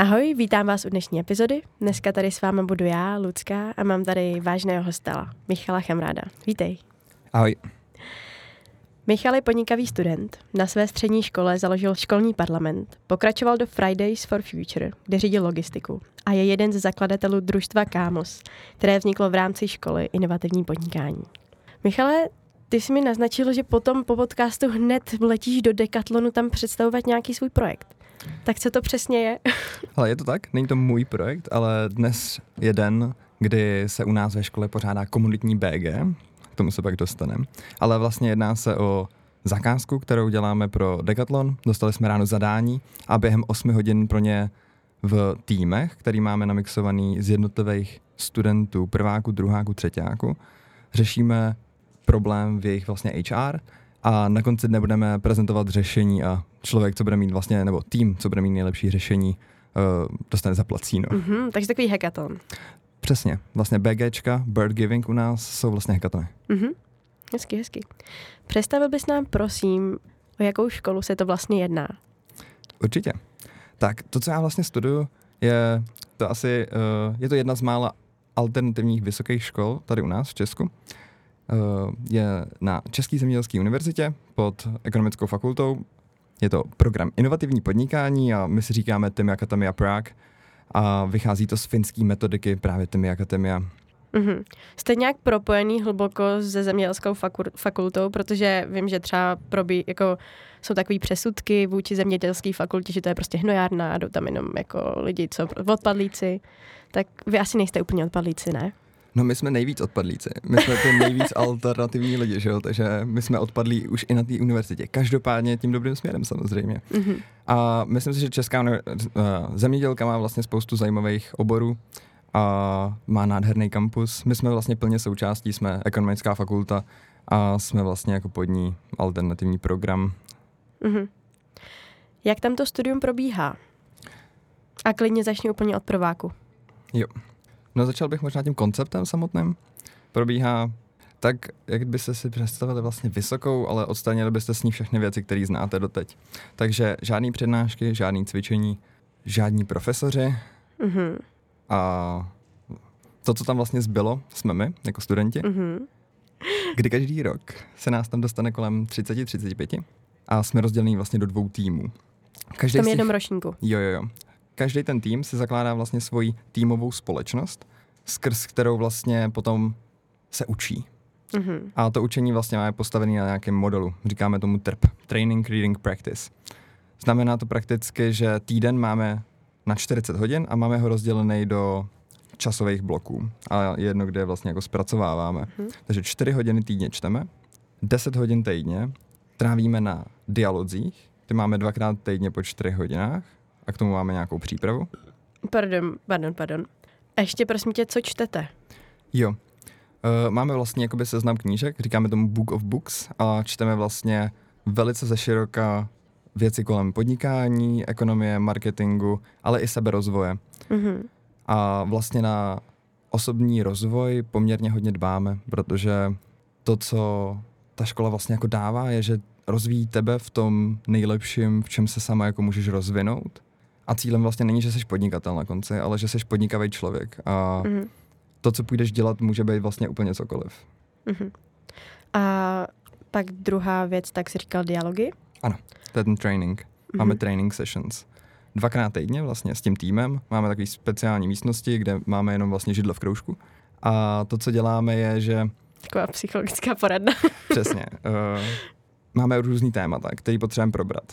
Ahoj, vítám vás u dnešní epizody. Dneska tady s vámi budu já, Lucka, a mám tady vážného hostela, Michala Chamráda. Vítej. Ahoj. Michal je podnikavý student. Na své střední škole založil školní parlament, pokračoval do Fridays for Future, kde řídil logistiku a je jeden ze zakladatelů družstva Kámos, které vzniklo v rámci školy inovativní podnikání. Michale, ty jsi mi naznačil, že potom po podcastu hned letíš do Decathlonu tam představovat nějaký svůj projekt. Tak co to přesně je? Ale je to tak, není to můj projekt, ale dnes je den, kdy se u nás ve škole pořádá komunitní BG, k tomu se pak dostaneme. Ale vlastně jedná se o zakázku, kterou děláme pro Decathlon. Dostali jsme ráno zadání a během 8 hodin pro ně v týmech, který máme namixovaný z jednotlivých studentů, prváku, druháku, třetíku, řešíme problém v jejich vlastně HR a na konci dne budeme prezentovat řešení a člověk, co bude mít vlastně, nebo tým, co bude mít nejlepší řešení, uh, dostane zaplacíno. Mm-hmm, takže takový hackathon. Přesně. Vlastně BGčka, Bird Giving u nás jsou vlastně hackathony. Mm-hmm. Hezky, hezky. Představil bys nám, prosím, o jakou školu se to vlastně jedná? Určitě. Tak, to, co já vlastně studuju, je to asi, uh, je to jedna z mála alternativních vysokých škol tady u nás v Česku. Uh, je na České zemědělské univerzitě pod ekonomickou fakultou. Je to program inovativní podnikání a my si říkáme Temi Akademia Prague a vychází to z finské metodiky právě Temi Akademia. Mm-hmm. Jste nějak propojený hluboko se zemědělskou fakultou, protože vím, že třeba probí, jako jsou takové přesudky vůči zemědělské fakultě, že to je prostě hnojárna a jdou tam jenom jako lidi, co odpadlíci. Tak vy asi nejste úplně odpadlíci, ne? No my jsme nejvíc odpadlíci. My jsme ty nejvíc alternativní lidi, že jo? takže my jsme odpadlí už i na té univerzitě. Každopádně tím dobrým směrem samozřejmě. Mm-hmm. A myslím si, že česká uh, zemědělka má vlastně spoustu zajímavých oborů a má nádherný kampus. My jsme vlastně plně součástí, jsme ekonomická fakulta a jsme vlastně jako pod ní alternativní program. Mm-hmm. Jak tam to studium probíhá? A klidně začni úplně od prváku. Jo. No začal bych možná tím konceptem samotným. Probíhá tak, jak byste si představili vlastně vysokou, ale odstranili byste s ní všechny věci, které znáte doteď. Takže žádný přednášky, žádný cvičení, žádní profesoři mm-hmm. a to, co tam vlastně zbylo, jsme my, jako studenti, mm-hmm. kdy každý rok se nás tam dostane kolem 30-35 a jsme rozdělení vlastně do dvou týmů. Každý v tom jednom ročníku. Jo, jo, jo každý ten tým si zakládá vlastně svoji týmovou společnost, skrz kterou vlastně potom se učí. Mm-hmm. A to učení vlastně máme postavené na nějakém modelu. Říkáme tomu TRP, Training, Reading, Practice. Znamená to prakticky, že týden máme na 40 hodin a máme ho rozdělený do časových bloků. A jedno, kde vlastně jako zpracováváme. Mm-hmm. Takže 4 hodiny týdně čteme, 10 hodin týdně trávíme na dialozích, ty máme dvakrát týdně po 4 hodinách a k tomu máme nějakou přípravu. Pardon, pardon, pardon. A ještě prosím tě, co čtete? Jo. Uh, máme vlastně jakoby seznam knížek, říkáme tomu Book of Books a čteme vlastně velice ze široka věci kolem podnikání, ekonomie, marketingu, ale i seberozvoje. Mm-hmm. A vlastně na osobní rozvoj poměrně hodně dbáme, protože to, co ta škola vlastně jako dává, je, že rozvíjí tebe v tom nejlepším, v čem se sama jako můžeš rozvinout a cílem vlastně není, že jsi podnikatel na konci, ale že jsi podnikavý člověk. A mm-hmm. to, co půjdeš dělat, může být vlastně úplně cokoliv. Mm-hmm. A pak druhá věc, tak jsi říkal dialogy? Ano, to je ten training. Mm-hmm. Máme training sessions. Dvakrát týdně vlastně s tím týmem. Máme takové speciální místnosti, kde máme jenom vlastně židlo v kroužku. A to, co děláme, je, že... Taková psychologická poradna. Přesně. Uh, máme různý témata, který potřebujeme probrat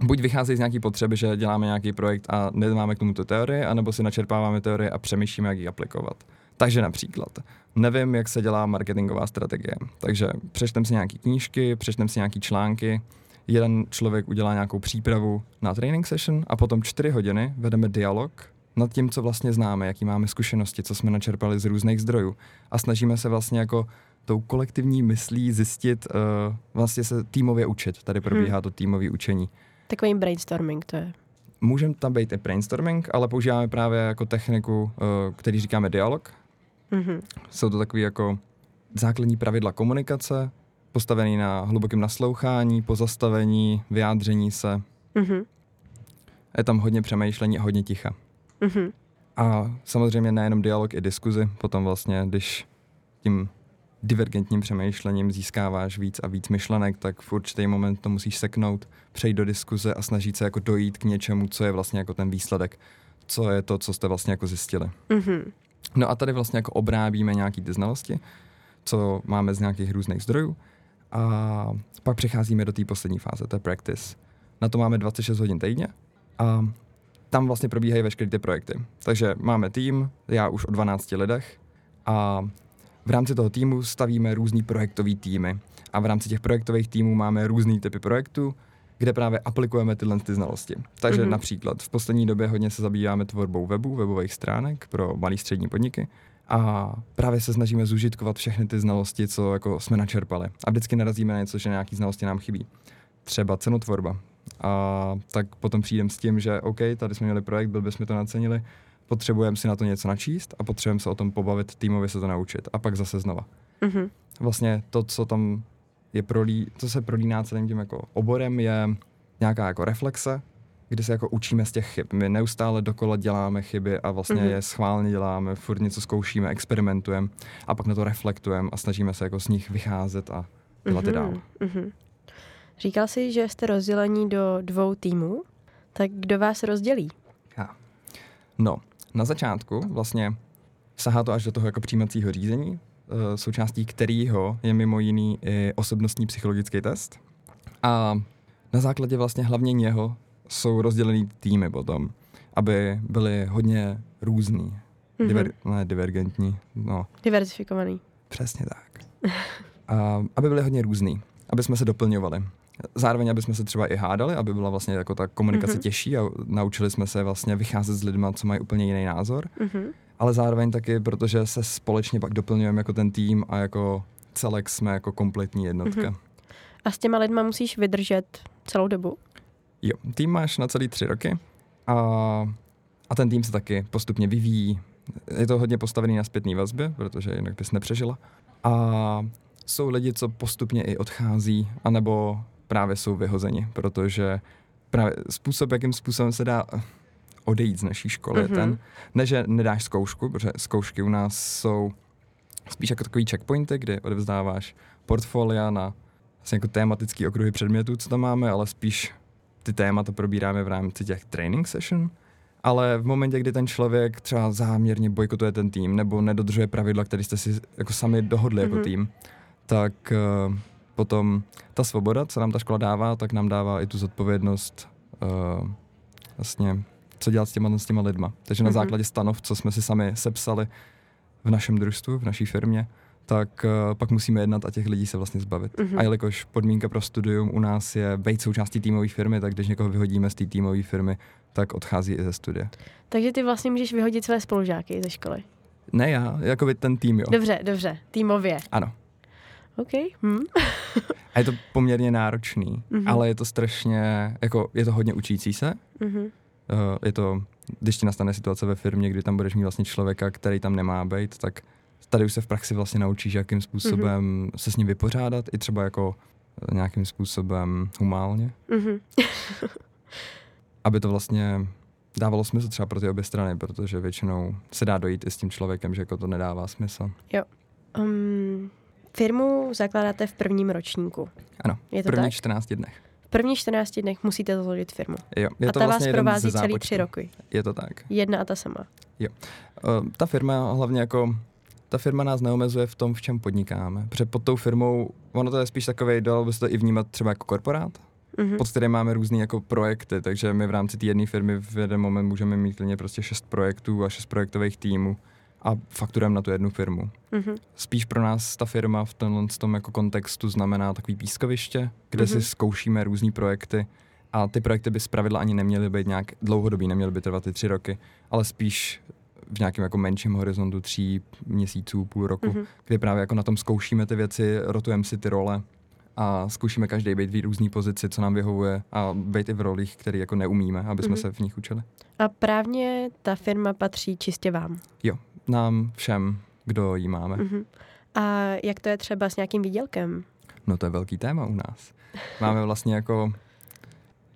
buď vycházejí z nějaké potřeby, že děláme nějaký projekt a nemáme k tomu tu teorii, anebo si načerpáváme teorie a přemýšlíme, jak ji aplikovat. Takže například, nevím, jak se dělá marketingová strategie, takže přečtem si nějaké knížky, přečtem si nějaké články, jeden člověk udělá nějakou přípravu na training session a potom čtyři hodiny vedeme dialog nad tím, co vlastně známe, jaký máme zkušenosti, co jsme načerpali z různých zdrojů a snažíme se vlastně jako tou kolektivní myslí zjistit, uh, vlastně se týmově učit. Tady probíhá hmm. to týmové učení. Takový brainstorming to je. Můžeme tam být i brainstorming, ale používáme právě jako techniku, uh, který říkáme dialog. Mhm. Jsou to takové jako základní pravidla komunikace, postavený na hlubokém naslouchání, pozastavení, vyjádření se. Mhm. Je tam hodně přemýšlení a hodně ticha. Mhm. A samozřejmě nejenom dialog, i diskuzi. Potom vlastně, když tím divergentním přemýšlením získáváš víc a víc myšlenek, tak v určitý moment to musíš seknout, přejít do diskuze a snažit se jako dojít k něčemu, co je vlastně jako ten výsledek, co je to, co jste vlastně jako zjistili. Mhm. No a tady vlastně jako obrábíme nějaký ty znalosti, co máme z nějakých různých zdrojů a pak přecházíme do té poslední fáze, to je practice. Na to máme 26 hodin týdně a tam vlastně probíhají veškeré ty projekty. Takže máme tým, já už o 12 lidech a v rámci toho týmu stavíme různý projektový týmy a v rámci těch projektových týmů máme různý typy projektů, kde právě aplikujeme tyhle ty znalosti. Takže Mhm. mm-hmm. například v poslední době hodně se zabýváme tvorbou webu, webových stránek pro malé střední podniky a právě se snažíme zužitkovat všechny ty znalosti, co jako jsme načerpali. A vždycky narazíme na něco, že nějaký znalosti nám chybí. Třeba cenotvorba. A tak potom přijdem s tím, že OK, tady jsme měli projekt, byl bychom to nacenili, potřebujeme si na to něco načíst a potřebujeme se o tom pobavit, týmově se to naučit a pak zase znova. Mhm. Vlastně to, co tam je prolí, co se prolíná celým tím jako oborem, je nějaká jako reflexe, kdy se jako učíme z těch chyb. My neustále dokola děláme chyby a vlastně Mhm. mm-hmm. je schválně děláme, furt něco zkoušíme, experimentujeme a pak na to reflektujeme a snažíme se jako z nich vycházet a dělat mm-hmm. Mhm. dál. Mhm. Říkal jsi, že jste rozdělení do dvou týmů, tak kdo vás rozdělí? No, na začátku vlastně sahá to až do toho jako přijímacího řízení, eh, součástí kterého je mimo jiný i osobnostní psychologický test. A na základě vlastně hlavně něho jsou rozdělený týmy potom, aby byly hodně různý. Mhm. Diver, ne, divergentní, no, Diverzifikovaný. přesně tak. A, aby byly hodně různý, aby jsme se doplňovali. Zároveň, aby jsme se třeba i hádali, aby byla vlastně jako ta komunikace Mhm. mm-hmm. těžší a naučili jsme se vlastně vycházet s lidmi, co mají úplně jiný názor, Mhm. ale zároveň taky, protože se společně pak doplňujeme jako ten tým a jako celek jsme jako kompletní jednotka. Mhm. Mm-hmm. A s těma lidma musíš vydržet celou dobu? Jo, tým máš na celý tři roky a, a ten tým se taky postupně vyvíjí. Je to hodně postavený na zpětné vazbě, protože jinak bys nepřežila. A jsou lidi, co postupně i odchází, anebo právě jsou vyhozeni, protože právě způsob, jakým způsobem se dá odejít z naší školy, Mhm. mm-hmm. ten, ne, že nedáš zkoušku, protože zkoušky u nás jsou spíš jako takový checkpointy, kdy odevzdáváš portfolia na vlastně jako tematický okruhy předmětů, co tam máme, ale spíš ty témata probíráme v rámci těch training session, ale v momentě, kdy ten člověk třeba záměrně bojkotuje ten tým nebo nedodržuje pravidla, které jste si jako sami dohodli mm-hmm. Mhm. jako tým, tak uh, potom ta svoboda, co nám ta škola dává, tak nám dává i tu zodpovědnost uh, vlastně, co dělat s těma, s těma lidma. Takže na Mhm. základě stanov, co jsme si sami sepsali v našem družstvu, v naší firmě, tak uh, pak musíme jednat a těch lidí se vlastně zbavit. Mhm. A jelikož podmínka pro studium u nás je být součástí týmové firmy, tak když někoho vyhodíme z té týmové firmy, tak odchází i ze studia. Takže ty vlastně můžeš vyhodit své spolužáky ze školy. Ne já, jako by ten tým, jo. Dobře, dobře, týmově. Ano. OK. Hm. A je to poměrně náročný, Mhm. ale je to strašně, jako je to hodně učící se. Mhm. Uh, je to, když ti nastane situace ve firmě, kdy tam budeš mít vlastně člověka, který tam nemá být, tak tady už se v praxi vlastně naučíš, jakým způsobem Mhm. se s ním vypořádat, i třeba jako eh, nějakým způsobem humálně, Mhm. aby to vlastně dávalo smysl třeba pro ty obě strany, protože většinou se dá dojít i s tím člověkem, že jako to nedává smysl. Um, firmu zakládáte v prvním ročníku. Ano, Je v to prvních tak? 14 dnech. V prvních 14 dnech musíte založit firmu. Jo, je a to ta vlastně vás provází celý tři roky. Je to tak. Jedna a ta sama. Uh, ta firma hlavně jako ta firma nás neomezuje v tom, v čem podnikáme. Protože pod tou firmou, ono to je spíš takový, dalo by se to i vnímat třeba jako korporát, Mhm. pod kterým máme různé jako projekty, takže my v rámci té jedné firmy v jeden moment můžeme mít klidně prostě šest projektů a šest projektových týmů a fakturujeme na tu jednu firmu. Mhm. Spíš pro nás ta firma v tomhle tom jako kontextu znamená takový pískoviště, kde Mhm. si zkoušíme různé projekty a ty projekty by zpravidla ani neměly být nějak dlouhodobý, neměly by trvat ty tři roky, ale spíš v nějakém jako menším horizontu tří měsíců, půl roku, Mhm. kdy právě jako na tom zkoušíme ty věci, rotujeme si ty role a zkoušíme každý být v různé pozici, co nám vyhovuje a být i v rolích, které jako neumíme, aby jsme mm-hmm. se v nich učili. A právně ta firma patří čistě vám? Jo, nám všem, kdo ji máme. Mm-hmm. A jak to je třeba s nějakým výdělkem? No to je velký téma u nás. Máme vlastně jako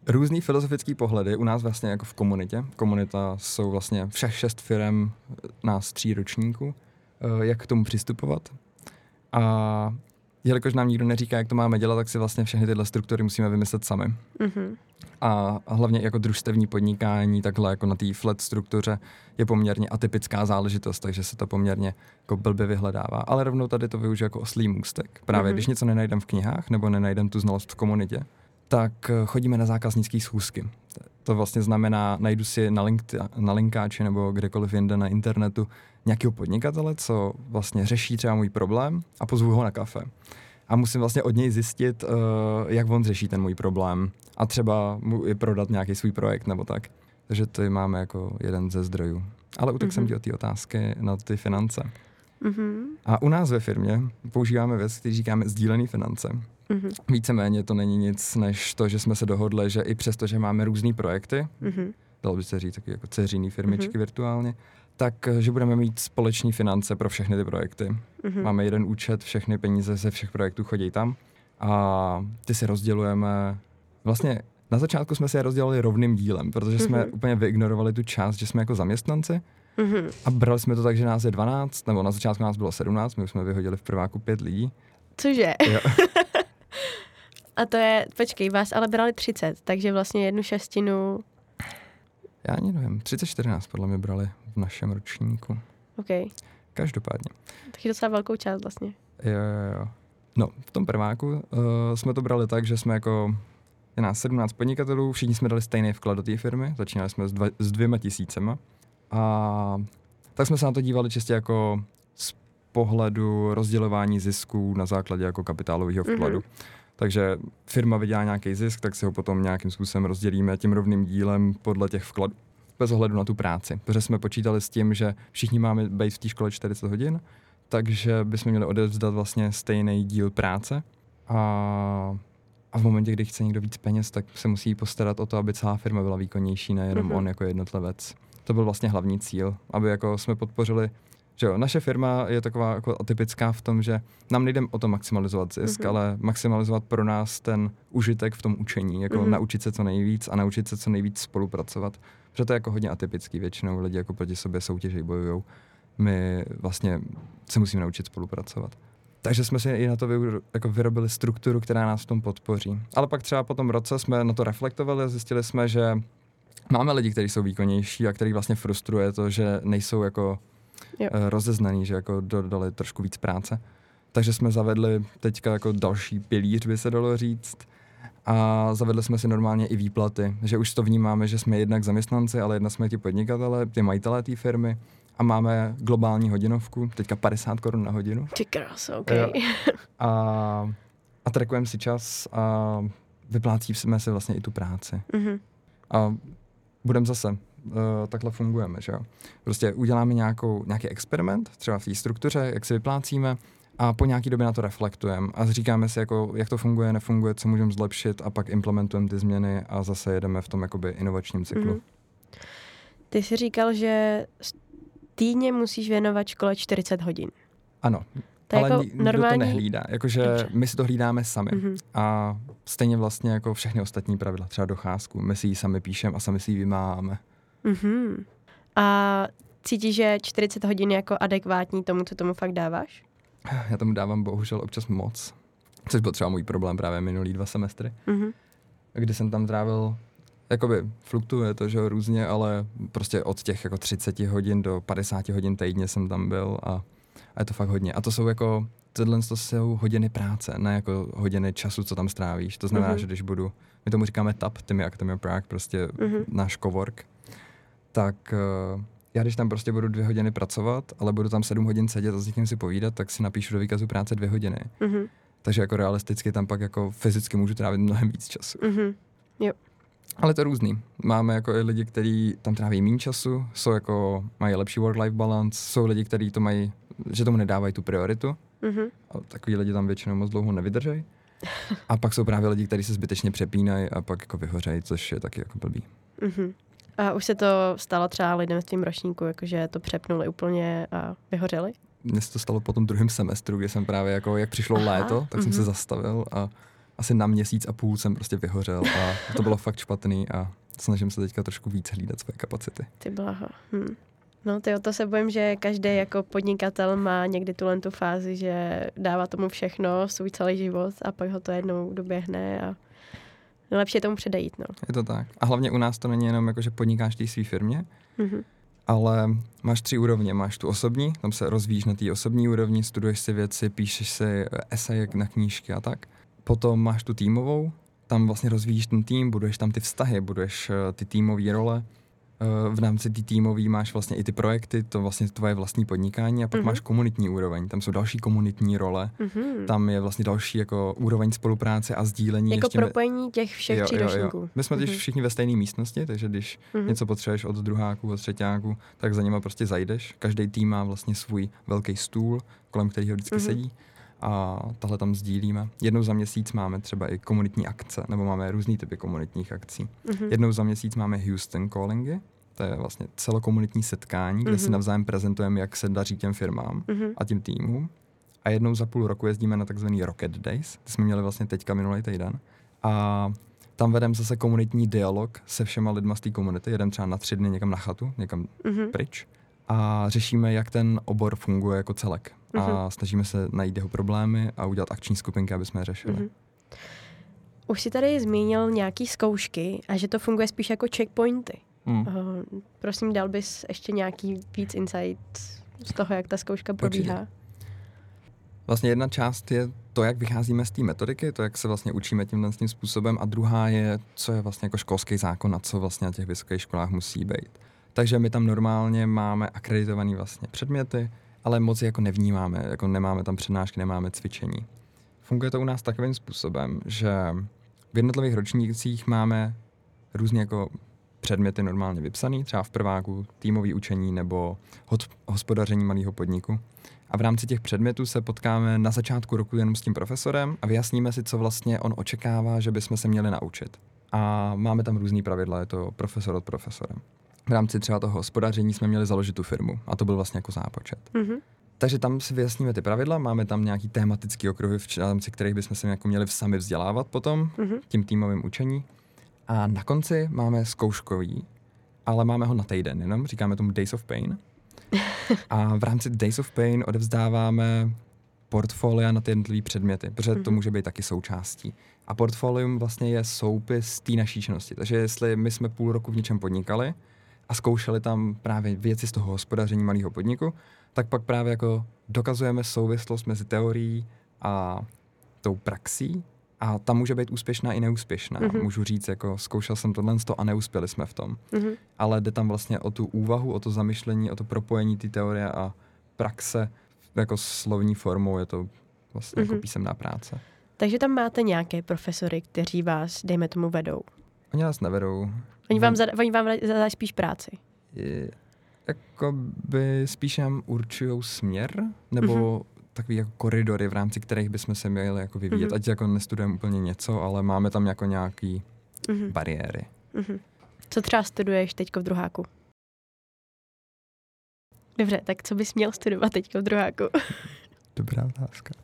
různý filozofický pohledy u nás vlastně jako v komunitě. Komunita jsou vlastně všech šest firm nás tří ročníků. Eh, jak k tomu přistupovat? A jelikož nám nikdo neříká, jak to máme dělat, tak si vlastně všechny tyhle struktury musíme vymyslet sami. Mm-hmm. A hlavně jako družstevní podnikání, takhle jako na té flat struktuře je poměrně atypická záležitost, takže se to poměrně jako blbě vyhledává. Ale rovnou tady to využiju jako oslý můstek. Právě mm-hmm. když něco nenajdem v knihách nebo nenajdem tu znalost v komunitě, tak eh, chodíme na zákaznické schůzky. To vlastně znamená, najdu si na, link, na linkáči nebo kdekoliv jinde na internetu nějakého podnikatele, co vlastně řeší třeba můj problém a pozvu ho na kafe. A musím vlastně od něj zjistit, uh, jak on řeší ten můj problém a třeba mu i prodat nějaký svůj projekt nebo tak. Takže to máme jako jeden ze zdrojů. Ale utek mm-hmm. jsem ti o té otázky na ty finance. Mm-hmm. A u nás ve firmě používáme věc, který říkáme sdílené finance. Mm-hmm. Víceméně to není nic než to, že jsme se dohodli, že i přesto, že máme různé projekty, mm-hmm. dalo by se říct taky jako ceřiný firmičky mm-hmm. virtuálně, tak že budeme mít společní finance pro všechny ty projekty. Mm-hmm. Máme jeden účet, všechny peníze ze všech projektů chodí tam a ty si rozdělujeme. Vlastně na začátku jsme si je rozdělili rovným dílem, protože mm-hmm. jsme úplně vyignorovali tu část, že jsme jako zaměstnanci mm-hmm. a brali jsme to tak, že nás je 12, nebo na začátku nás bylo 17, my jsme vyhodili v prváku pět lidí. Cože? Jo. a to je, počkej, vás ale brali 30, takže vlastně jednu šestinu já ani nevím, 34 nás podle mě brali v našem ročníku. OK. Každopádně. je docela velkou část vlastně. Jo, jo, jo. No, v tom prváku uh, jsme to brali tak, že jsme jako je nás 17 podnikatelů, všichni jsme dali stejný vklad do té firmy, začínali jsme s, dva, s dvěma tisícema a tak jsme se na to dívali čistě jako z pohledu rozdělování zisků na základě jako kapitálového vkladu. Mm-hmm. Takže firma vydělá nějaký zisk, tak si ho potom nějakým způsobem rozdělíme tím rovným dílem podle těch vkladů bez ohledu na tu práci. Protože jsme počítali s tím, že všichni máme být v té škole 40 hodin, takže bychom měli odevzdat vlastně stejný díl práce a, a v momentě, kdy chce někdo víc peněz, tak se musí postarat o to, aby celá firma byla výkonnější, nejenom mm-hmm. on jako jednotlivec. To byl vlastně hlavní cíl, aby jako jsme podpořili že jo, naše firma je taková jako atypická v tom, že nám nejde o to maximalizovat zisk, mm-hmm. ale maximalizovat pro nás ten užitek v tom učení, jako mm-hmm. naučit se co nejvíc a naučit se co nejvíc spolupracovat. Protože to je jako hodně atypický, většinou lidi jako proti sobě soutěží bojují. My vlastně se musíme naučit spolupracovat. Takže jsme si i na to vy, jako vyrobili strukturu, která nás v tom podpoří. Ale pak třeba po tom roce jsme na to reflektovali a zjistili jsme, že máme lidi, kteří jsou výkonnější a který vlastně frustruje to, že nejsou jako jo. Eh, rozeznaný, že jako dodali trošku víc práce. Takže jsme zavedli teďka jako další pilíř, by se dalo říct. A zavedli jsme si normálně i výplaty, že už to vnímáme, že jsme jednak zaměstnanci, ale jedna jsme ti podnikatele, ty majitelé té firmy a máme globální hodinovku, teďka 50 korun na hodinu. Ty krás, OK. A, a trackujeme si čas a vyplácíme si vlastně i tu práci. Mm-hmm. A budeme zase uh, takhle fungujeme, že jo. Prostě uděláme nějakou, nějaký experiment, třeba v té struktuře, jak si vyplácíme, a po nějaký době na to reflektujeme a říkáme si, jako, jak to funguje, nefunguje, co můžeme zlepšit a pak implementujeme ty změny a zase jedeme v tom jakoby inovačním cyklu. Mm. Ty jsi říkal, že týdně musíš věnovat škole 40 hodin. Ano, to ale jako nikdo normální... to nehlídá. Jakože my si to hlídáme sami. Mm-hmm. A stejně vlastně jako všechny ostatní pravidla, třeba docházku, my si ji sami píšeme a sami si ji vymáháme. Mm-hmm. A cítíš, že 40 hodin je jako adekvátní tomu, co tomu fakt dáváš? Já tomu dávám bohužel občas moc, což byl třeba můj problém právě minulý dva semestry, mm-hmm. kdy jsem tam trávil jakoby fluktuuje to, že různě, ale prostě od těch jako 30 hodin do 50 hodin týdně jsem tam byl a, a je to fakt hodně. A to jsou jako, tohle to jsou hodiny práce, ne jako hodiny času, co tam strávíš. To znamená, mm-hmm. že když budu, my tomu říkáme TAP, Timmy Academy Prague, prostě mm-hmm. náš cowork, tak uh, já když tam prostě budu dvě hodiny pracovat, ale budu tam sedm hodin sedět a s někým si povídat, tak si napíšu do výkazu práce dvě hodiny. Mm-hmm. Takže jako realisticky tam pak jako fyzicky můžu trávit mnohem víc času. Mm-hmm. Jo. Ale to je různý. Máme jako i lidi, kteří tam tráví méně času, jsou jako, mají lepší work-life balance, jsou lidi, kteří to mají, že tomu nedávají tu prioritu. Mm-hmm. A takový lidi tam většinou moc dlouho nevydrží. A pak jsou právě lidi, kteří se zbytečně přepínají a pak jako vyhořejí, což je taky jako blbý. Mm-hmm. A už se to stalo třeba lidem s tím ročníku, jakože to přepnuli úplně a vyhořeli? Mně se to stalo po tom druhém semestru, kdy jsem právě jako, jak přišlo Aha, léto, tak mm-hmm. jsem se mhm. zastavil a asi na měsíc a půl jsem prostě vyhořel a to bylo fakt špatný a snažím se teďka trošku víc hlídat svoje kapacity. Ty blaha. Hm. No ty o to se bojím, že každý jako podnikatel má někdy tuhle tu fázi, že dává tomu všechno, svůj celý život a pak ho to jednou doběhne a nejlepší je tomu předejít. No. Je to tak. A hlavně u nás to není jenom jako, že podnikáš té své firmě, mm-hmm. ale máš tři úrovně. Máš tu osobní, tam se rozvíjíš na té osobní úrovni, studuješ si věci, píšeš si eseje na knížky a tak. Potom máš tu týmovou, tam vlastně rozvíjíš ten tým, buduješ tam ty vztahy, buduješ eh, ty týmové role, v rámci té týmové máš vlastně i ty projekty, to vlastně tvoje vlastní podnikání a pak mm-hmm. máš komunitní úroveň, tam jsou další komunitní role, mm-hmm. tam je vlastně další jako úroveň spolupráce a sdílení. Jako ještě propojení těch všech tří ročníků. My jsme mm-hmm. všichni ve stejné místnosti, takže když mm-hmm. něco potřebuješ od druháku, od třetíku, tak za nima prostě zajdeš. Každý tým má vlastně svůj velký stůl, kolem kterého vždycky mm-hmm. sedí a tahle tam sdílíme. Jednou za měsíc máme třeba i komunitní akce, nebo máme různý typy komunitních akcí. Mm-hmm. Jednou za měsíc máme Houston Callingy, to je vlastně celokomunitní setkání, kde mm-hmm. si mhm. navzájem prezentujeme, jak se daří těm firmám mm-hmm. a tím týmům. A jednou za půl roku jezdíme na takzvaný Rocket Days, ty jsme měli vlastně teďka minulý týden. A tam vedeme zase komunitní dialog se všema lidma z té komunity. Jedeme třeba na tři dny někam na chatu, někam mm-hmm. pryč. A řešíme, jak ten obor funguje jako celek. Mm-hmm. A mhm. snažíme se najít jeho problémy a udělat akční skupinky, aby jsme je řešili. Mm-hmm. Už si tady zmínil nějaký zkoušky a že to funguje spíš jako checkpointy. Hmm. Uh, prosím, dal bys ještě nějaký víc insight z toho, jak ta zkouška probíhá? Určitě. Vlastně jedna část je to, jak vycházíme z té metodiky, to, jak se vlastně učíme tímhle tím způsobem a druhá je, co je vlastně jako školský zákon a co vlastně na těch vysokých školách musí být. Takže my tam normálně máme akreditované vlastně předměty, ale moc jako nevnímáme, jako nemáme tam přednášky, nemáme cvičení. Funguje to u nás takovým způsobem, že v jednotlivých ročnících máme různě jako předměty normálně vypsaný, třeba v prváku týmový učení nebo hospodaření malého podniku. A v rámci těch předmětů se potkáme na začátku roku jenom s tím profesorem a vyjasníme si, co vlastně on očekává, že bychom se měli naučit. A máme tam různý pravidla, je to profesor od profesorem. V rámci třeba toho hospodaření jsme měli založit tu firmu a to byl vlastně jako zápočet. Mm-hmm. Takže tam si vyjasníme ty pravidla, máme tam nějaký tematický okruhy, v rámci kterých bychom se jako měli sami vzdělávat potom mm-hmm. tím týmovým učení. A na konci máme zkouškový, ale máme ho na týden jenom, říkáme tomu Days of Pain. A v rámci Days of Pain odevzdáváme portfolia na ty jednotlivé předměty, protože mm-hmm. to mhm. může být taky součástí. A portfolium vlastně je soupis té naší činnosti. Takže jestli my jsme půl roku v něčem podnikali a zkoušeli tam právě věci z toho hospodaření malého podniku, tak pak právě jako dokazujeme souvislost mezi teorií a tou praxí a ta může být úspěšná i neúspěšná. Mm-hmm. Můžu říct, jako zkoušel jsem tohle a neuspěli jsme v tom. Mm-hmm. Ale jde tam vlastně o tu úvahu, o to zamyšlení, o to propojení té teorie a praxe jako slovní formou je to vlastně mm-hmm. jako mhm. písemná práce. Takže tam máte nějaké profesory, kteří vás, dejme tomu, vedou? Oni nás nevedou. Oni vám, zada, oni vám zadají spíš práci? Je, jako by spíš nám určují směr, nebo mm-hmm takový jako koridory, v rámci kterých bychom se měli jako vyvíjet. Mm-hmm. Ať jako nestudujeme úplně něco, ale máme tam jako nějaký mm-hmm. bariéry. Mm-hmm. Co třeba studuješ teďko v druháku? Dobře, tak co bys měl studovat teďko v druháku? Dobrá otázka.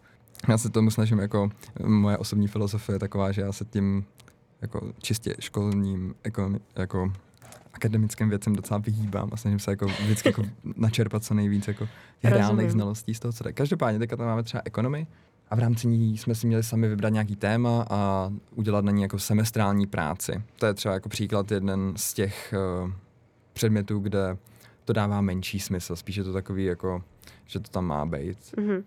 Já se tomu snažím jako, moje osobní filozofie je taková, že já se tím jako čistě školním jako, jako akademickým věcem docela vyhýbám a snažím se jako vždycky jako načerpat co nejvíc jako reálných znalostí z toho, co jde. Každopádně teďka tam máme třeba ekonomii a v rámci ní jsme si měli sami vybrat nějaký téma a udělat na ní jako semestrální práci. To je třeba jako příklad jeden z těch uh, předmětů, kde to dává menší smysl. Spíš je to takový jako, že to tam má být. Mm-hmm.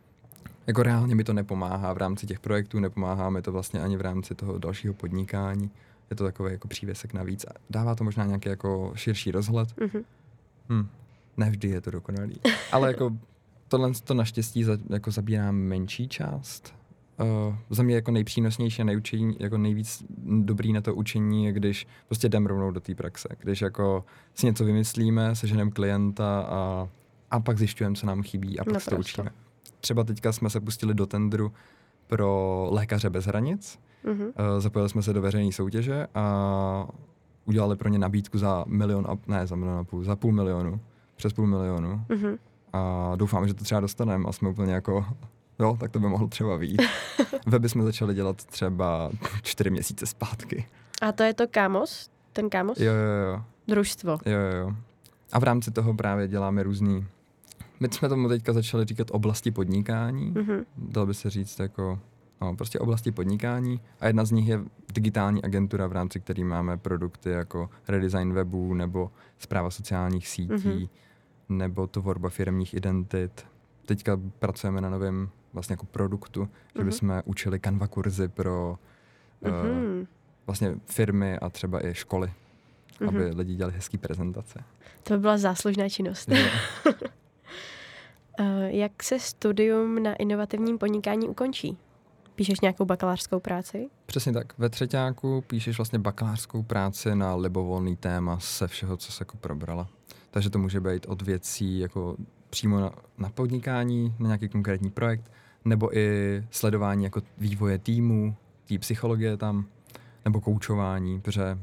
Jako reálně mi to nepomáhá v rámci těch projektů, nepomáhá mi to vlastně ani v rámci toho dalšího podnikání je to takový jako přívěsek navíc. Dává to možná nějaký jako širší rozhled. Mm-hmm. Hm. Nevždy je to dokonalý. Ale jako tohle to naštěstí za, jako zabírá menší část. Uh, za mě jako nejpřínosnější a nejučení, jako nejvíc dobrý na to učení je, když prostě jdem rovnou do té praxe. Když jako si něco vymyslíme, seženeme klienta a, a pak zjišťujeme, co nám chybí a pak no se to učíme. Třeba teďka jsme se pustili do tendru pro lékaře bez hranic. Mhm. Eh, Zapojili jsme se do veřejné soutěže a udělali pro ně nabídku za milion a, ne za milion a půl, za půl milionu, přes půl milionu. Mhm. A doufám, že to třeba dostaneme a jsme úplně jako, jo, tak to by mohlo třeba být. Weby jsme začali dělat třeba čtyři měsíce zpátky. A to je to kámos? Ten kámos? Jo, jo, jo. Družstvo. Jo, jo, jo. A v rámci toho právě děláme různý... My jsme tomu teďka začali říkat oblasti podnikání. Mhm. Dalo by se říct jako... No, prostě oblasti podnikání. A jedna z nich je digitální agentura, v rámci který máme produkty jako redesign webů nebo zpráva sociálních sítí Mhm. nebo tvorba firmních identit. Teďka pracujeme na novém vlastně jako produktu, že Mhm. bychom učili Canva kurzy pro eh, Mhm. vlastně firmy a třeba i školy, aby Mhm. lidi dělali hezký prezentace. To by byla záslužná činnost. Eh, Jak se studium na inovativním podnikání ukončí? Píšeš nějakou bakalářskou práci? Přesně tak. Ve třetíku píšeš vlastně bakalářskou práci na libovolný téma se všeho, co se jako probrala. Takže to může být od věcí jako přímo na, na podnikání, na nějaký konkrétní projekt, nebo i sledování jako vývoje týmu, té psychologie tam, nebo koučování, protože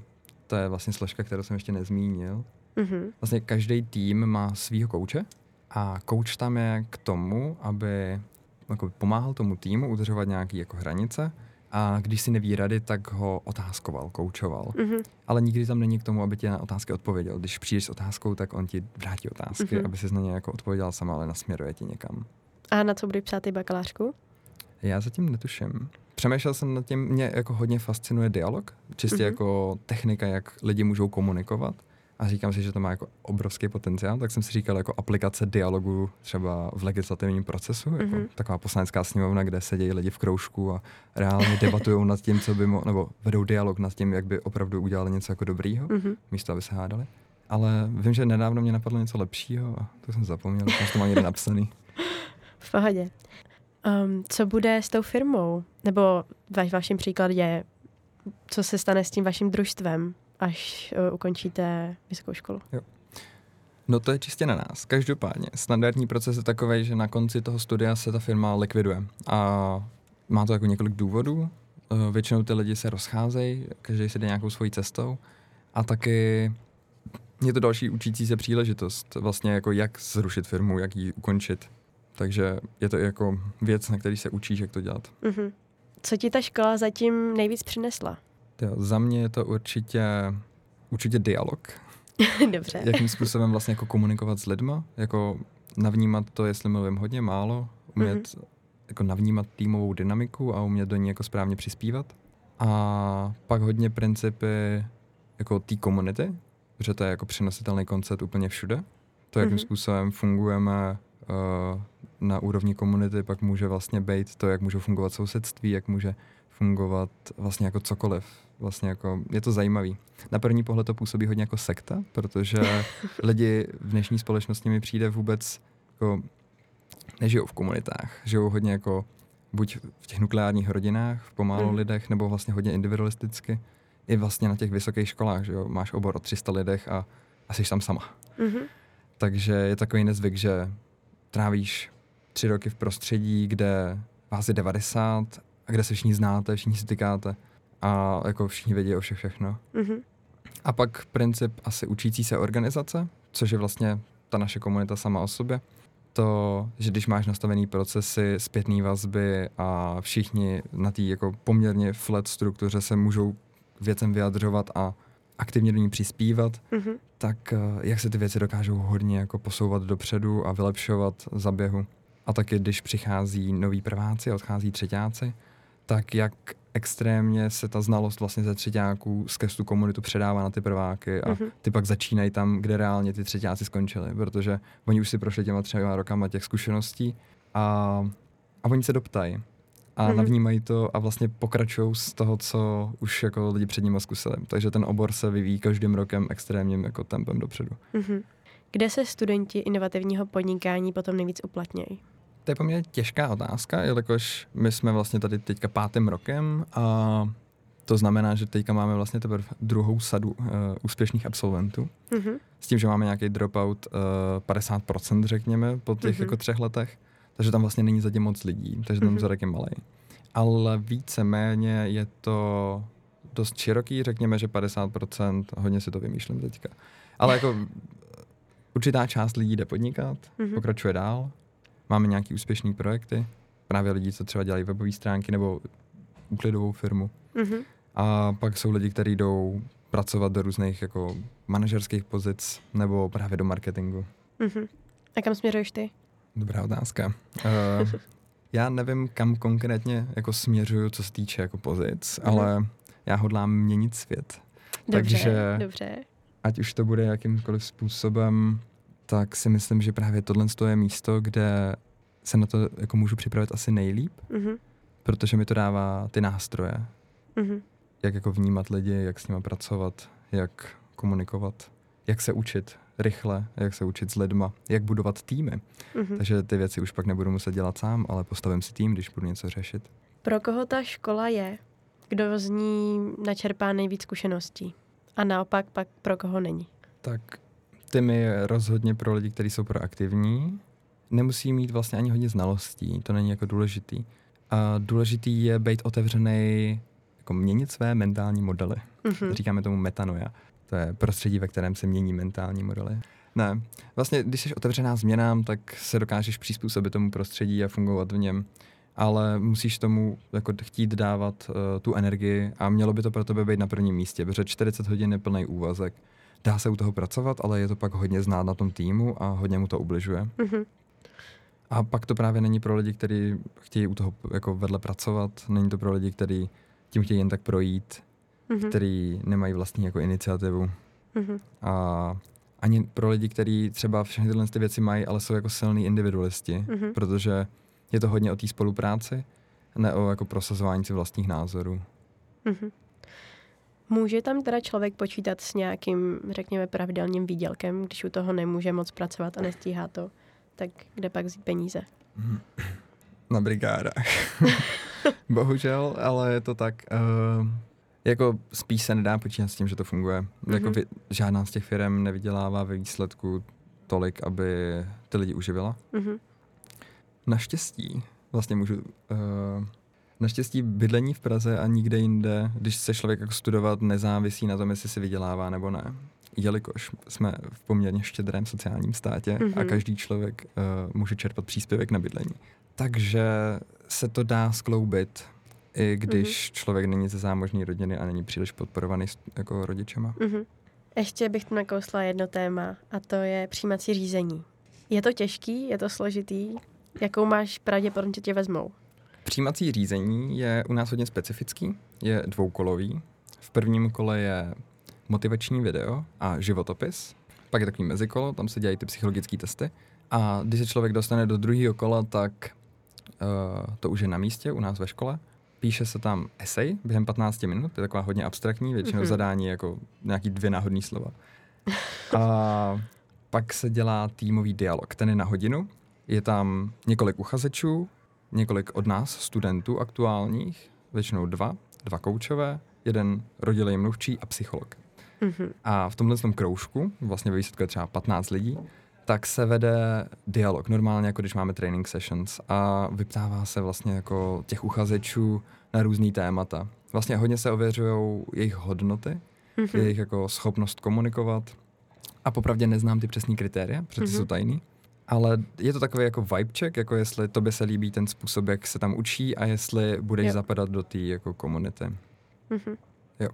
to je vlastně složka, kterou jsem ještě nezmínil. Mhm. Vlastně každý tým má svýho kouče a kouč tam je k tomu, aby jako pomáhal tomu týmu udržovat nějaké jako hranice a když si neví rady, tak ho otázkoval, koučoval. Mhm. Ale nikdy tam není k tomu, aby ti na otázky odpověděl. Když přijdeš s otázkou, tak on ti vrátí otázky, Mhm. aby si na ně jako odpověděl sama, ale nasměruje tě někam. A na co budeš psát ty bakalářku? Já zatím netuším. Přemýšlel jsem nad tím, mě jako hodně fascinuje dialog, čistě Mhm. jako technika, jak lidi můžou komunikovat. A říkám si, že to má jako obrovský potenciál, tak jsem si říkal jako aplikace dialogu třeba v legislativním procesu, jako Mhm. taková poslanecká sněmovna, kde sedějí lidi v kroužku a reálně debatují nad tím, co by mo- nebo vedou dialog nad tím, jak by opravdu udělali něco jako dobrýho, Mhm. místo aby se hádali. Ale vím, že nedávno mě napadlo něco lepšího a to jsem zapomněl, že to má někde napsaný. V pohodě. Um, co bude s tou firmou? Nebo ve vašem příkladě, co se stane s tím vaším družstvem, až uh, ukončíte vysokou školu? No to je čistě na nás. Každopádně, standardní proces je takový, že na konci toho studia se ta firma likviduje. A má to jako několik důvodů. Eh, Většinou ty lidi se rozcházejí, každý si jde nějakou svojí cestou. A taky je to další učící se příležitost, vlastně jako jak zrušit firmu, jak ji ukončit. Takže je to jako věc, na který se učíš, jak to dělat. Mhm. Co ti ta škola zatím nejvíc přinesla? Jo, za mě je to určitě, určitě dialog. Dobře. jakým způsobem vlastně jako komunikovat s lidma, jako navnímat to, jestli mluvím hodně málo, umět mm-hmm. jako navnímat týmovou dynamiku a umět do ní jako správně přispívat. A pak hodně principy jako té komunity, že to je jako přenositelný koncept úplně všude. To, jakým Mhm. mm-hmm. způsobem fungujeme uh, na úrovni komunity, pak může vlastně být to, jak můžou fungovat sousedství, jak může fungovat vlastně jako cokoliv. Vlastně jako, je to zajímavý. Na první pohled to působí hodně jako sekta, protože lidi v dnešní společnosti mi přijde vůbec jako nežijou v komunitách. Žijou hodně jako buď v těch nukleárních rodinách, v pomálu Mhm. lidech, nebo vlastně hodně individualisticky. I vlastně na těch vysokých školách, že jo, máš obor o 300 lidech a, a jsi tam sama. Mhm. Takže je takový nezvyk, že trávíš tři roky v prostředí, kde vás je 90 a kde se všichni znáte, všichni si tykáte a jako všichni vědí o všech všechno. Mhm. A pak princip asi učící se organizace, což je vlastně ta naše komunita sama o sobě. To, že když máš nastavený procesy, zpětné vazby a všichni na té jako poměrně flat struktuře se můžou věcem vyjadřovat a aktivně do ní přispívat, Mhm. tak eh, jak se ty věci dokážou hodně jako posouvat dopředu a vylepšovat za běhu. A taky, když přichází noví prváci a odchází třetíáci, tak jak extrémně se ta znalost vlastně ze třetíáků skrz tu komunitu předává na ty prváky a Mhm. ty pak začínají tam, kde reálně ty třetíáci skončili, protože oni už si prošli těma třema rokama těch zkušeností a, a oni se doptají a Mhm. navnímají to a vlastně pokračují z toho, co už jako lidi před nimi zkusili. Takže ten obor se vyvíjí každým rokem extrémním jako tempem dopředu. Mhm. Kde se studenti inovativního podnikání potom nejvíc uplatnějí? To je poměrně těžká otázka, jelikož my jsme vlastně tady teďka pátým rokem a to znamená, že teďka máme vlastně teprve druhou sadu uh, úspěšných absolventů. Mhm. S tím, že máme nějaký dropout uh, 50%, řekněme, po těch Mhm. jako třech letech. Takže tam vlastně není zatím moc lidí, takže ten Mhm. vzorek je malý. ale víceméně je to dost široký, řekněme, že 50%, hodně si to vymýšlím teďka. Ale jako určitá část lidí jde podnikat, mm-hmm. pokračuje dál, máme nějaký úspěšný projekty, právě lidi, co třeba dělají webové stránky nebo úklidovou firmu. Mm-hmm. A pak jsou lidi, kteří jdou pracovat do různých jako manažerských pozic nebo právě do marketingu. Mm-hmm. A kam směřuješ ty? Dobrá otázka. Uh, já nevím, kam konkrétně jako směřuju, co se týče jako pozic, mm-hmm. ale já hodlám měnit svět. Dobře, Takže dobře. ať už to bude jakýmkoliv způsobem, tak si myslím, že právě tohle je místo, kde se na to jako můžu připravit asi nejlíp, mm-hmm. protože mi to dává ty nástroje. Mm-hmm. Jak jako vnímat lidi, jak s nimi pracovat, jak komunikovat, jak se učit rychle, jak se učit s lidma, jak budovat týmy. Mm-hmm. Takže ty věci už pak nebudu muset dělat sám, ale postavím si tým, když budu něco řešit. Pro koho ta škola je? Kdo z ní načerpá nejvíc zkušeností? A naopak pak pro koho není? Tak Týmy je rozhodně pro lidi, kteří jsou proaktivní. Nemusí mít vlastně ani hodně znalostí, to není jako důležitý. A důležitý je být otevřený, jako měnit své mentální modely. Mm-hmm. Říkáme tomu metanoja. To je prostředí, ve kterém se mění mentální modely. Ne, vlastně když jsi otevřená změnám, tak se dokážeš přizpůsobit tomu prostředí a fungovat v něm. Ale musíš tomu jako chtít dávat uh, tu energii a mělo by to pro tebe být na prvním místě, protože 40 hodin je plný úvazek dá se u toho pracovat, ale je to pak hodně znát na tom týmu a hodně mu to ubližuje. Mm-hmm. A pak to právě není pro lidi, kteří chtějí u toho jako vedle pracovat, není to pro lidi, kteří tím chtějí jen tak projít, mm-hmm. kteří nemají vlastní jako iniciativu. Mm-hmm. A ani pro lidi, kteří třeba všechny tyhle ty věci mají, ale jsou jako silní individualisti, mm-hmm. protože je to hodně o té spolupráci, ne o jako prosazování si vlastních názorů. Mm-hmm. Může tam teda člověk počítat s nějakým, řekněme, pravidelným výdělkem, když u toho nemůže moc pracovat a nestíhá to, tak kde pak vzít peníze? Na brigádách. Bohužel, ale je to tak. Uh, jako spíš se nedá počítat s tím, že to funguje. Mm-hmm. Jako vy, žádná z těch firm nevydělává ve výsledku tolik, aby ty lidi uživila. Mm-hmm. Naštěstí vlastně můžu uh, Naštěstí bydlení v Praze a nikde jinde, když se člověk jako studovat, nezávisí na tom, jestli si vydělává nebo ne. Jelikož jsme v poměrně štědrém sociálním státě mm-hmm. a mhm. každý člověk uh, může čerpat příspěvek na bydlení. Takže se to dá skloubit, i když mm-hmm. člověk není ze zámožní rodiny a není příliš podporovaný jako rodičema. Mm-hmm. Ještě bych tu nakousla jedno téma a to je přijímací řízení. Je to těžký, je to složitý? Jakou máš pravděpodobně tě vezmou? Přijímací řízení je u nás hodně specifický, je dvoukolový. V prvním kole je motivační video a životopis, pak je takový mezikolo, tam se dělají ty psychologické testy. A když se člověk dostane do druhého kola, tak uh, to už je na místě u nás ve škole. Píše se tam esej během 15 minut, je taková hodně abstraktní, většinou mm-hmm. zadání jako nějaký dvě náhodné slova. A pak se dělá týmový dialog, ten je na hodinu. Je tam několik uchazečů, několik od nás, studentů aktuálních, většinou dva, dva koučové, jeden rodilý mluvčí a psycholog. Mm-hmm. A v tomhle tom kroužku, vlastně ve výsledku je třeba 15 lidí, tak se vede dialog, normálně jako když máme training sessions a vyptává se vlastně jako těch uchazečů na různý témata. Vlastně hodně se ověřují jejich hodnoty, mm-hmm. jejich jako schopnost komunikovat a popravdě neznám ty přesné kritéria, protože mm-hmm. jsou tajný. Ale je to takový jako vibe check, jako jestli tobě se líbí ten způsob, jak se tam učí a jestli budeš jo. zapadat do té jako komunity. Mm-hmm. Jo.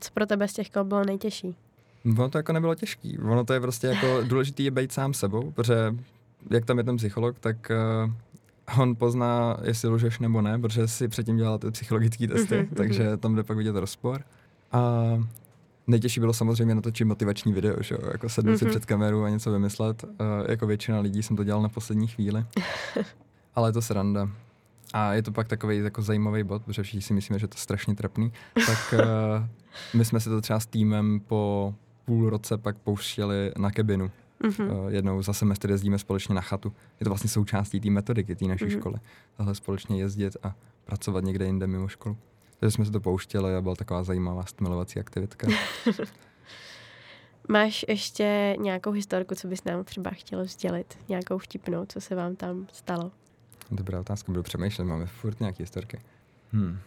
Co pro tebe z těch kol bylo nejtěžší? Ono to jako nebylo těžký. Ono to je prostě jako důležitý je být sám sebou, protože jak tam je ten psycholog, tak uh, on pozná, jestli lžeš nebo ne, protože si předtím dělal ty psychologické testy, mm-hmm. takže tam jde pak vidět rozpor. A Nejtěžší bylo samozřejmě natočit motivační video, že jako sednout mm-hmm. si mhm. před kamerou a něco vymyslet. Uh, jako většina lidí jsem to dělal na poslední chvíli. Ale je to sranda. A je to pak takový jako zajímavý bod, protože všichni si myslíme, že to je strašně trapný. Tak uh, my jsme si to třeba s týmem po půl roce pak pouštěli na kebinu. Mm-hmm. Uh, jednou za semestr jezdíme společně na chatu. Je to vlastně součástí té metodiky té naší mm-hmm. školy. Tahle společně jezdit a pracovat někde jinde mimo školu. Takže jsme se to pouštěli a byla taková zajímavá stmilovací aktivitka. Máš ještě nějakou historku, co bys nám třeba chtěl sdělit? Nějakou vtipnou, co se vám tam stalo? Dobrá otázka, budu přemýšlet, máme furt nějaké historky. Hmm.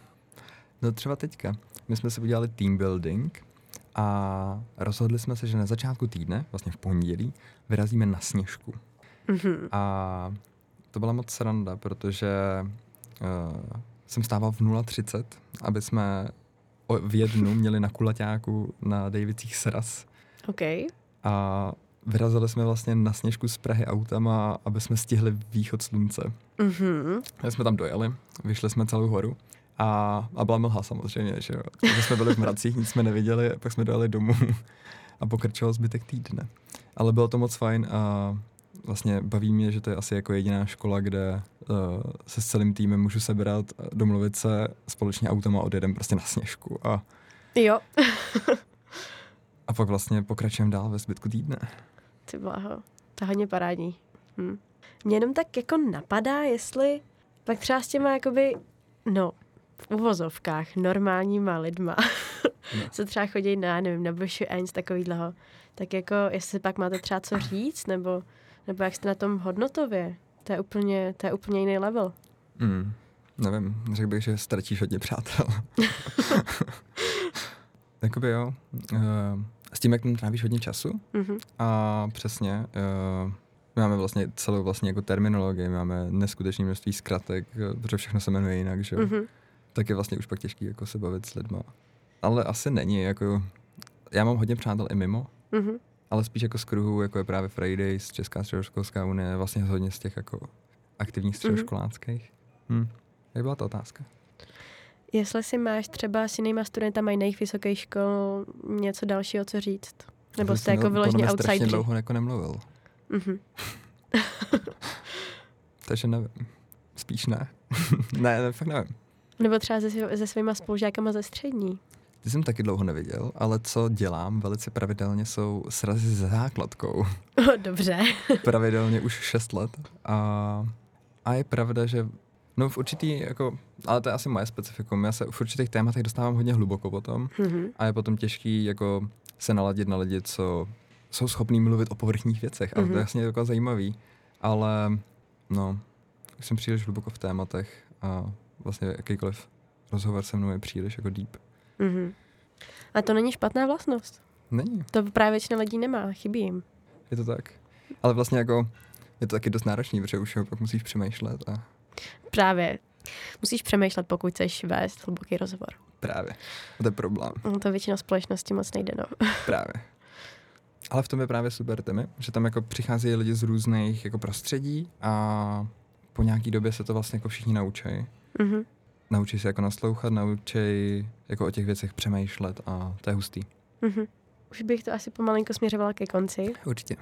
No třeba teďka. My jsme si udělali team building a rozhodli jsme se, že na začátku týdne, vlastně v pondělí, vyrazíme na sněžku. Mm-hmm. A to byla moc sranda, protože uh, jsem stával v 0.30, aby jsme v jednu měli na kulaťáku na Davicích sraz. OK. A vyrazili jsme vlastně na sněžku z Prahy autama, aby jsme stihli východ slunce. Mm-hmm. My jsme tam dojeli, vyšli jsme celou horu a, a byla mlha samozřejmě, že jo. Takže jsme byli v mracích, nic jsme neviděli, pak jsme dojeli domů a pokračoval zbytek týdne. Ale bylo to moc fajn a vlastně baví mě, že to je asi jako jediná škola, kde uh, se s celým týmem můžu sebrat, domluvit se společně autem a odjedem prostě na sněžku a, Jo. a pak vlastně pokračujeme dál ve zbytku týdne. Ty bláho. To je hodně parádní. Hm. Mě jenom tak jako napadá, jestli pak třeba s těma jakoby, no, v uvozovkách normálníma lidma, No. co třeba chodí na, nevím, na Bushu Eins, takovýhleho, tak jako, jestli pak máte třeba co říct, nebo, nebo jak jste na tom hodnotově, to je úplně, to je úplně jiný level. Mm, nevím, řekl bych, že ztratíš hodně přátel. Jakoby jo. Uh, s tím, jak tam trávíš hodně času Mhm. a přesně, uh, my máme vlastně celou vlastně jako terminologii, máme neskutečné množství zkratek, eh, protože všechno se jmenuje jinak, že jo. Mhm. Tak je vlastně už pak těžký jako se bavit s lidma. Ale asi není, jako, já mám hodně přátel i mimo, Mhm. Ale spíš jako z kruhu, jako je právě Fridays, Česká středoškolská unie, vlastně hodně z těch jako aktivních středoškoláckých. Hm. Jak byla ta otázka? Jestli si máš třeba s jinýma studentama jiných vysokých škol něco dalšího, co říct? Nebo jste jako vyloženě strašně outsideri? dlouho jako nemluvil. Mhm. Takže nevím. Spíš ne. ne, ne, fakt nevím. Nebo třeba se, se svýma spolužákama ze střední. Ty jsem taky dlouho neviděl, ale co dělám velice pravidelně jsou srazy se základkou. Dobře. pravidelně už 6 let. A, a je pravda, že no v určitý, jako, ale to je asi moje specifikum, já se v určitých tématech dostávám hodně hluboko potom Mhm. a je potom těžký jako se naladit na lidi, co jsou schopní mluvit o povrchních věcech a to je vlastně jako zajímavý, ale no, už jsem příliš hluboko v tématech a vlastně jakýkoliv rozhovor se mnou je příliš jako deep. Mhm. A to není špatná vlastnost. Není, To právě většina lidí nemá, chybí jim. je to tak. Ale vlastně jako je to taky dost náročný, protože už ho pak musíš přemýšlet a Právě. Musíš přemýšlet, pokud chceš vést hluboký rozhovor. právě. A to je problém. No, To většinou společnosti moc nejde, no. Právě. Ale v tom je právě super Temy, že tam jako přicházejí lidi z různých jako prostředí a po nějaký době se to vlastně jako všichni naučí. Mhm. Naučí se jako naslouchat, naučí jako o těch věcech přemýšlet a to je hustý. Mhm. Už bych to asi pomalinko směřovala ke konci. Určitě.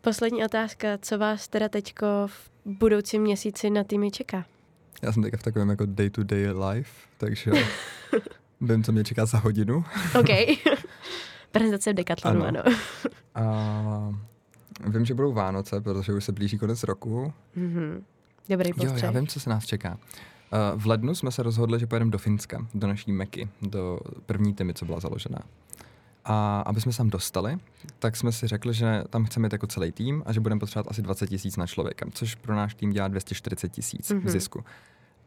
Poslední otázka, co vás teda teďko v budoucím měsíci na týmy čeká? Já jsem teďka v takovém jako day-to-day life, takže vím, co mě čeká za hodinu. OK. Prezentace v Decathlonu, ano. Ano. A vím, že budou Vánoce, protože už se blíží konec roku. Mhm. Dobrý Jo, postřeh. já vím, co se nás čeká. Uh, v lednu jsme se rozhodli, že pojedeme do Finska, do naší Meky, do první týmy, co byla založena. A aby jsme se tam dostali, tak jsme si řekli, že tam chceme jít jako celý tým a že budeme potřebovat asi 20 tisíc na člověka, což pro náš tým dělá 240 tisíc Mhm. v zisku.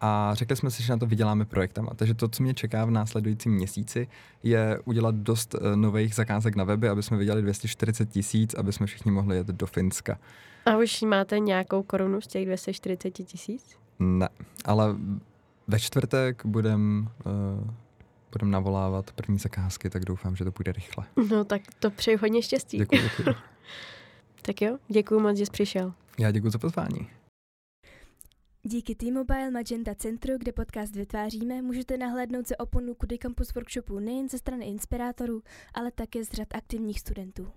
A řekli jsme si, že na to vyděláme projektama. Takže to, co mě čeká v následujícím měsíci, je udělat dost uh, nových zakázek na weby, aby jsme vydělali 240 tisíc, aby jsme všichni mohli jet do Finska. A už máte nějakou korunu z těch 240 tisíc? Ne, ale ve čtvrtek budem, uh, budem navolávat první zakázky, tak doufám, že to půjde rychle. No tak to přeju hodně štěstí. Děkuji, děkuji. Tak jo, děkuji moc, že jsi přišel. Já děkuji za pozvání. Díky T-Mobile Magenta Centru, kde podcast vytváříme, můžete nahlédnout se oponu Kudy Campus workshopu nejen ze strany inspirátorů, ale také z řad aktivních studentů.